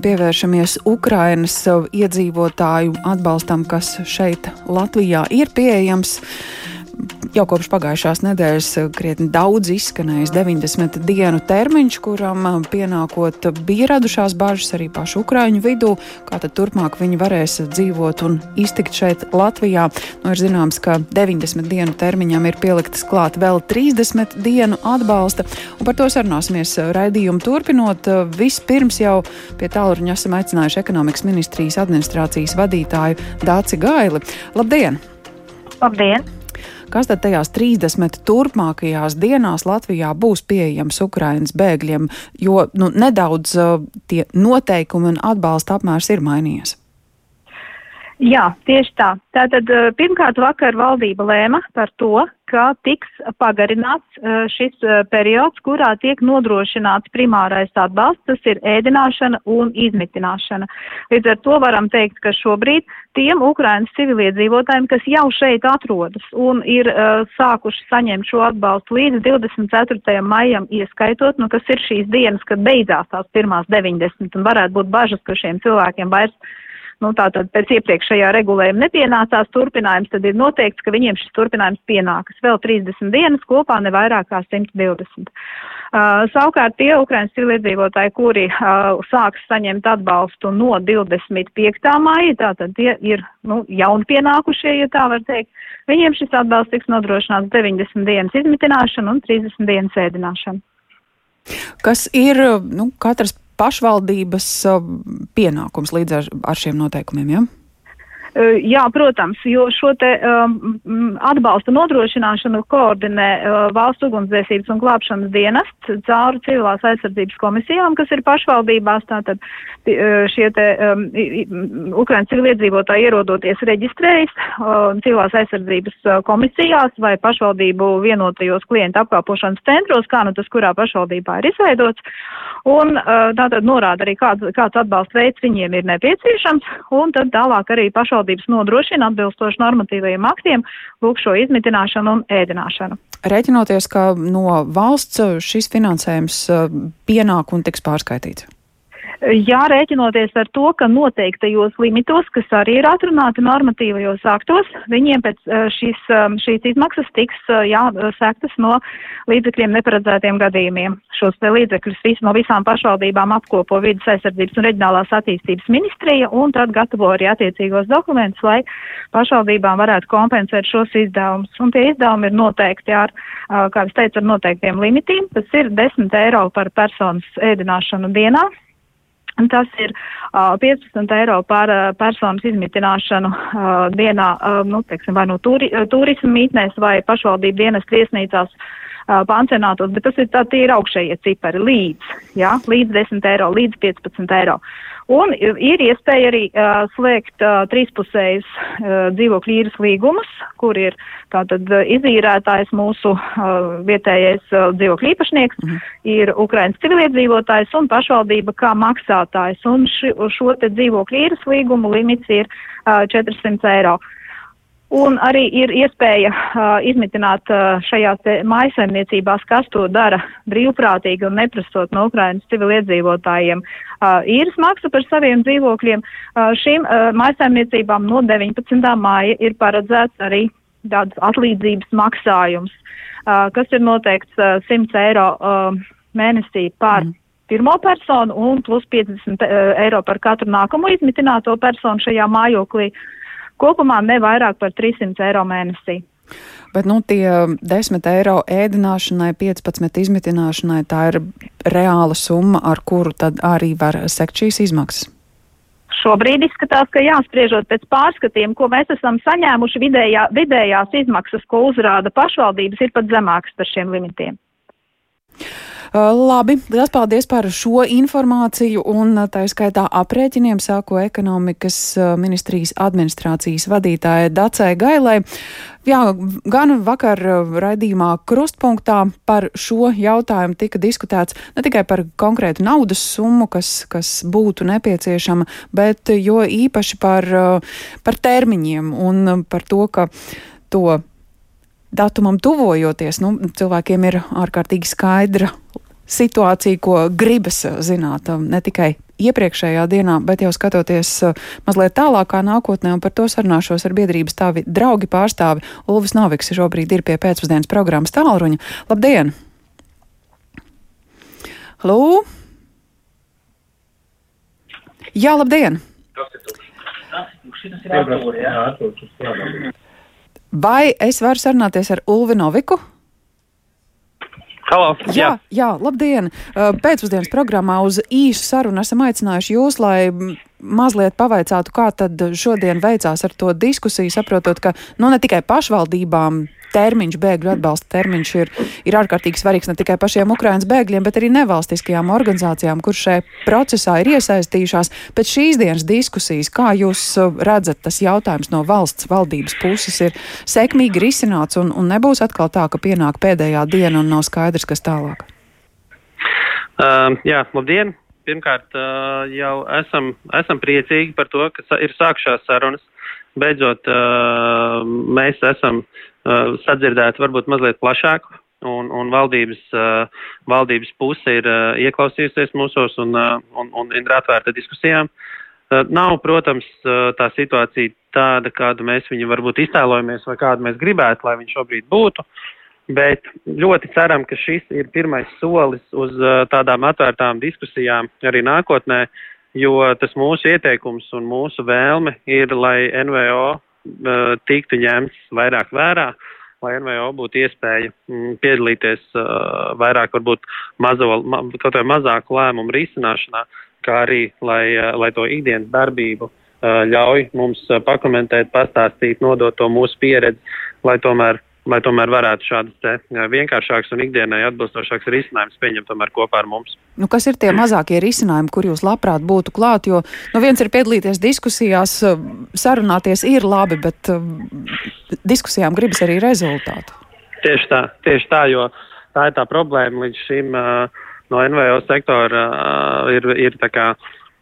Pievēršamies Ukrainas iedzīvotāju atbalstam, kas šeit Latvijā ir pieejams. Jau kopš pagājušās nedēļas krietni daudz izskanējis 90 dienu termiņš, kuram pienākot bija radušās bažas arī pašu ukraiņu vidū, kā tad turpmāk viņi varēs dzīvot un iztikt šeit Latvijā. Nu, ir zināms, ka 90 dienu termiņam ir pieliktas klāt vēl 30 dienu atbalsta, un par to sarunāsimies raidījumu turpinot. Vispirms jau pie tālruņa esam aicinājuši ekonomikas ministrijas administrācijas vadītāju Dāci Gaili. Labdien! Labdien! Kas tad tajās 30 turpmākajās dienās Latvijā būs pieejams Ukrainas bēgļiem, jo nu, nedaudz uh, tie noteikumi un atbalsta apmērs ir mainījies. Jā, tieši tā. Tātad uh, pirmkārt vakar valdība lēma par to, ka tiks pagarināts uh, šis uh, periods, kurā tiek nodrošināts primārais atbalsts, tas ir ēdināšana un izmitināšana. Līdz ar to varam teikt, ka šobrīd tiem Ukrainas civiliedzīvotājiem, kas jau šeit atrodas un ir uh, sākuši saņemt šo atbalstu līdz 24. maijam ieskaitot, nu, kas ir šīs dienas, kad beidzās tās pirmās 90 un varētu būt bažas, ka šiem cilvēkiem vairs nu, tātad pēc iepriekšējā regulējuma nepienācās turpinājums, tad ir noteikts, ka viņiem šis turpinājums pienākas vēl 30 dienas kopā ne vairāk kā 120. Uh, savukārt tie Ukrainas civiliedzīvotāji, kuri uh, sāks saņemt atbalstu no 25. māja, tātad tie ir nu, jauni pienākušie, ja tā var teikt, viņiem šis atbalsts tiks nodrošināts 90 dienas izmitināšana un 30 dienas ēdināšana. Kas ir nu, katras pašvaldības uh, pienākums līdz ar, ar šiem noteikumiem. Ja? Jā, protams, jo šo te um, atbalsta nodrošināšanu koordinē uh, valsts ugunsdzēsības un glābšanas dienests cauri civilās aizsardzības komisijām, kas ir pašvaldībās. Tātad uh, šie te um, Ukrainas civiliedzīvotāji ierodoties reģistrējas uh, civilās aizsardzības komisijās vai pašvaldību vienotajos klientu apkalpošanas centros, kā nu tas kurā pašvaldībā ir izveidots. Un uh, tātad norāda arī, kāds, kāds atbalsta veids viņiem ir nepieciešams, un tad tālāk arī pašvaldību pašvaldības nodrošina atbilstoši normatīvajiem aktiem lūk šo izmitināšanu un ēdināšanu. Rēķinoties, ka no valsts šis finansējums uh, pienāk un tiks pārskaitīts. Jārēķinoties ar to, ka noteiktajos limitos, kas arī ir atrunāti normatīvajos aktos, viņiem pēc šīs, šīs izmaksas tiks eh, jāsektas no līdzekļiem neparedzētiem gadījumiem. Šos līdzekļus vis, no visām pašvaldībām apkopo vidas aizsardzības un reģionālās attīstības ministrija un tad gatavo arī attiecīgos dokumentus, lai pašvaldībām varētu kompensēt šos izdevumus. Un tie izdevumi ir noteikti ar, kā es teicu, ar noteiktiem limitiem. Tas ir 10 eiro par personas ēdināšanu dienā. Tas ir uh, 15 eiro par uh, personas izmitināšanu uh, dienā, uh, nu, teiksim, vai no nu turi, uh, turismu mītnēs vai pašvaldību dienas viesnīcās uh, pansionātos, bet tas ir tā, tie ir augšējie cipari līdz, jā, līdz 10 eiro, līdz 15 eiro. Un ir iespēja arī uh, slēgt uh, trīspusējas uh, dzīvokļu īres līgumus, kur ir tātad izīrētājs mūsu uh, vietējais uh, dzīvokļu īpašnieks, -hmm. ir Ukrainas civiliedzīvotājs un pašvaldība kā maksātājs. Un ši, šo te dzīvokļu īres līgumu limits ir uh, 400 eiro. Uh, Un arī ir iespēja uh, izmitināt uh, šajās maisaimniecībās, kas to dara brīvprātīgi un neprasot no Ukrainas civiliedzīvotājiem uh, īres maksu par saviem dzīvokļiem. Uh, šīm uh, maisaimniecībām no 19. māja ir paredzēts arī tāds atlīdzības maksājums, uh, kas ir noteikts uh, 100 eiro uh, mēnesī par. Mm pirmo personu un plus 50 eiro par katru nākamo izmitināto personu šajā mājoklī. Uh, Kopumā ne vairāk par 300 eiro mēnesī. Bet nu, tie 10 eiro ēdināšanai, 15 izmitināšanai, tā ir reāla summa, ar kuru tad arī var sekt šīs izmaksas. Šobrīd izskatās, ka jāspriežot pēc pārskatiem, ko mēs esam saņēmuši, vidējā, vidējās izmaksas, ko uzrāda pašvaldības, ir pat zemākas par šiem limitiem. Labi, liels paldies par šo informāciju un tā skaitā aprēķiniem sāko ekonomikas ministrijas administrācijas vadītāja Dacē Gailai. Jā, gan vakar raidījumā krustpunktā par šo jautājumu tika diskutēts ne tikai par konkrētu naudas summu, kas, kas būtu nepieciešama, bet jo īpaši par, par termiņiem un par to, ka to datumam tuvojoties, nu, cilvēkiem ir ārkārtīgi skaidra situācija, ko gribas zināt, ne tikai iepriekšējā dienā, bet jau skatoties mazliet tālākā nākotnē, un par to sarunāšos ar biedrības tāvi draugi pārstāvi Ulvis Noviks šobrīd ir pie pēcpusdienas programmas tālruņa. Labdien! Lū! Jā, labdien! Vai es varu sarunāties ar Ulvi Noviku? Halo, jā, jā. jā, labdien! Pēcpusdienas programmā uz īsu sarunu esam aicinājuši jūs, lai mazliet pavaicātu, kā tad šodien veicās ar to diskusiju, saprotot, ka nu ne tikai pašvaldībām termiņš, bēgļu atbalsta termiņš ir, ir ārkārtīgi svarīgs ne tikai pašiem Ukrainas bēgļiem, bet arī nevalstiskajām organizācijām, kur šajā procesā ir iesaistījušās. Pēc šīs dienas diskusijas, kā jūs uh, redzat, tas jautājums no valsts valdības puses ir sekmīgi risināts un, un nebūs atkal tā, ka pienāk pēdējā diena un nav skaidrs, kas tālāk? Uh, jā, labdien! Pirmkārt, uh, jau esam, esam priecīgi par to, ka ir sākšās sarunas. Beidzot, uh, mēs esam Uh, sadzirdēt varbūt mazliet plašāk, un, un valdības, uh, valdības puse ir uh, ieklausījusies mūsos un, un, un ir atvērta diskusijām. Nav, protams, tā situācija tāda, kādu mēs viņu varbūt iztēlojamies vai kādu mēs gribētu, lai viņš šobrīd būtu, bet ļoti ceram, ka šis ir pirmais solis uz tādām atvērtām diskusijām arī nākotnē, jo tas mūsu ieteikums un mūsu vēlme ir, lai NVO Uh, tiktu ņemts vairāk vērā, lai NVO būtu iespēja mm, piedalīties uh, vairāk, varbūt mazo, ma, kaut vai mazāku lēmumu risināšanā, kā arī, lai, uh, lai to ikdienas darbību ļauj mums pakomentēt, pastāstīt, nodot to mūsu pieredzi, lai tomēr lai tomēr varētu šādas vienkāršākas un ikdienai atbilstošākas risinājumus pieņemt tomēr kopā ar mums. Nu, kas ir tie mazākie risinājumi, kur jūs labprāt būtu klāt? Jo nu, viens ir piedalīties diskusijās, sarunāties ir labi, bet uh, diskusijām gribas arī rezultātu. Tieši tā, tieši tā, jo tā ir tā problēma līdz šim uh, no NVO sektora ir, ir tā kā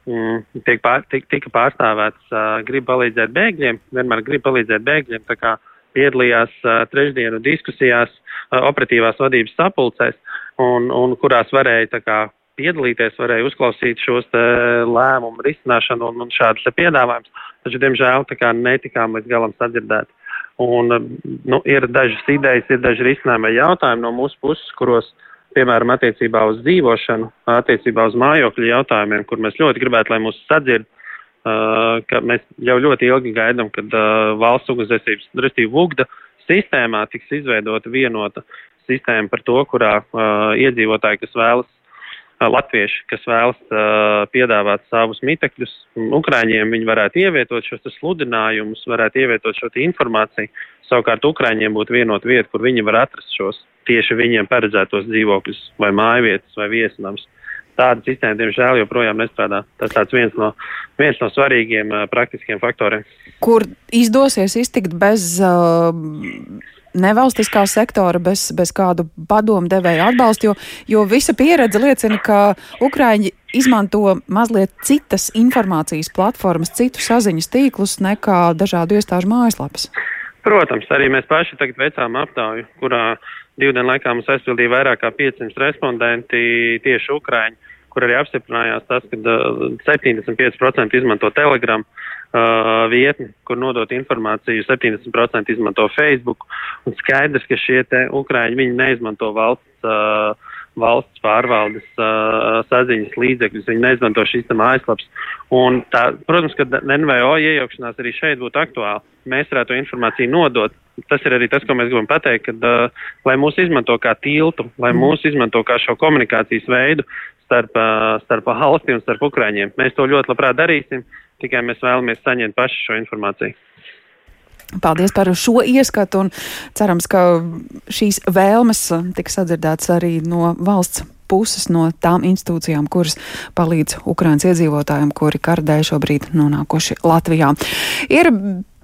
mm, tiek pār, tik, tika pārstāvēts, grib palīdzēt bēgļiem, vienmēr grib palīdzēt bēgļiem. Kā piedalījās uh, trešdienu diskusijās, uh, operatīvās vadības sapulcēs, un, un kurās varēja kā, piedalīties, varēja uzklausīt šos lēmumu risināšanu un, un šādus piedāvājumus. Taču, diemžēl, netikām līdz galam sadzirdēt. Un, nu, ir dažas idejas, ir daži risinājumi jautājumi no mūsu puses, kuros, piemēram, attiecībā uz dzīvošanu, attiecībā uz mājokļu jautājumiem, kur mēs ļoti gribētu, lai mūs sadzird, Uh, ka mēs jau ļoti ilgi gaidām, kad uh, valsts ugunsdzēsības, respektīvi VUGDA sistēmā tiks izveidota vienota sistēma par to, kurā uh, iedzīvotāji, kas vēlas, latvieši, kas vēlas uh, piedāvāt savus mitekļus Ukraiņiem, viņi varētu ievietot šos sludinājumus, varētu ievietot šo informāciju. Savukārt Ukraiņiem būtu vienota vieta, kur viņi var atrast šos tieši viņiem paredzētos dzīvokļus vai mājvietas vai viesnams. Uh, tāda sistēma, diemžēl, joprojām nestrādā. Tas tāds viens no, viens no svarīgiem uh, praktiskiem faktoriem. Kur izdosies iztikt bez uh, nevalstiskā sektora, bez, bez kādu padomdevēju atbalstu, jo, jo visa pieredze liecina, ka Ukraiņi izmanto mazliet citas informācijas platformas, citu saziņas tīklus nekā dažādu iestāžu mājaslapas. Protams, arī mēs paši tagad veicām aptauju, kurā divu dienu laikā mums aizpildīja vairāk kā 500 respondenti tieši Ukraiņi kur arī apstiprinājās tas, ka uh, 75% izmanto Telegram uh, vietni, kur nodot informāciju, 70% izmanto Facebook, un skaidrs, ka šie viņi neizmanto valsts, uh, valsts pārvaldes uh, saziņas līdzekļus, viņi neizmanto šīs te mājaslaps. Un tā, protams, ka NVO iejaukšanās arī šeit būtu aktuāli. Mēs varētu to informāciju nodot. Tas ir arī tas, ko mēs gribam pateikt, ka, uh, lai mūs izmanto kā tiltu, lai mm. mūs izmanto kā šo komunikācijas veidu, starp, starp valsti un starp Ukraiņiem. Mēs to ļoti labprāt darīsim, tikai mēs vēlamies saņemt paši šo informāciju. Paldies par šo ieskatu un cerams, ka šīs vēlmes tiks sadzirdētas arī no valsts puses, no tām institūcijām, kuras palīdz Ukraiņas iedzīvotājiem, kuri kardē šobrīd nonākuši Latvijā. Ir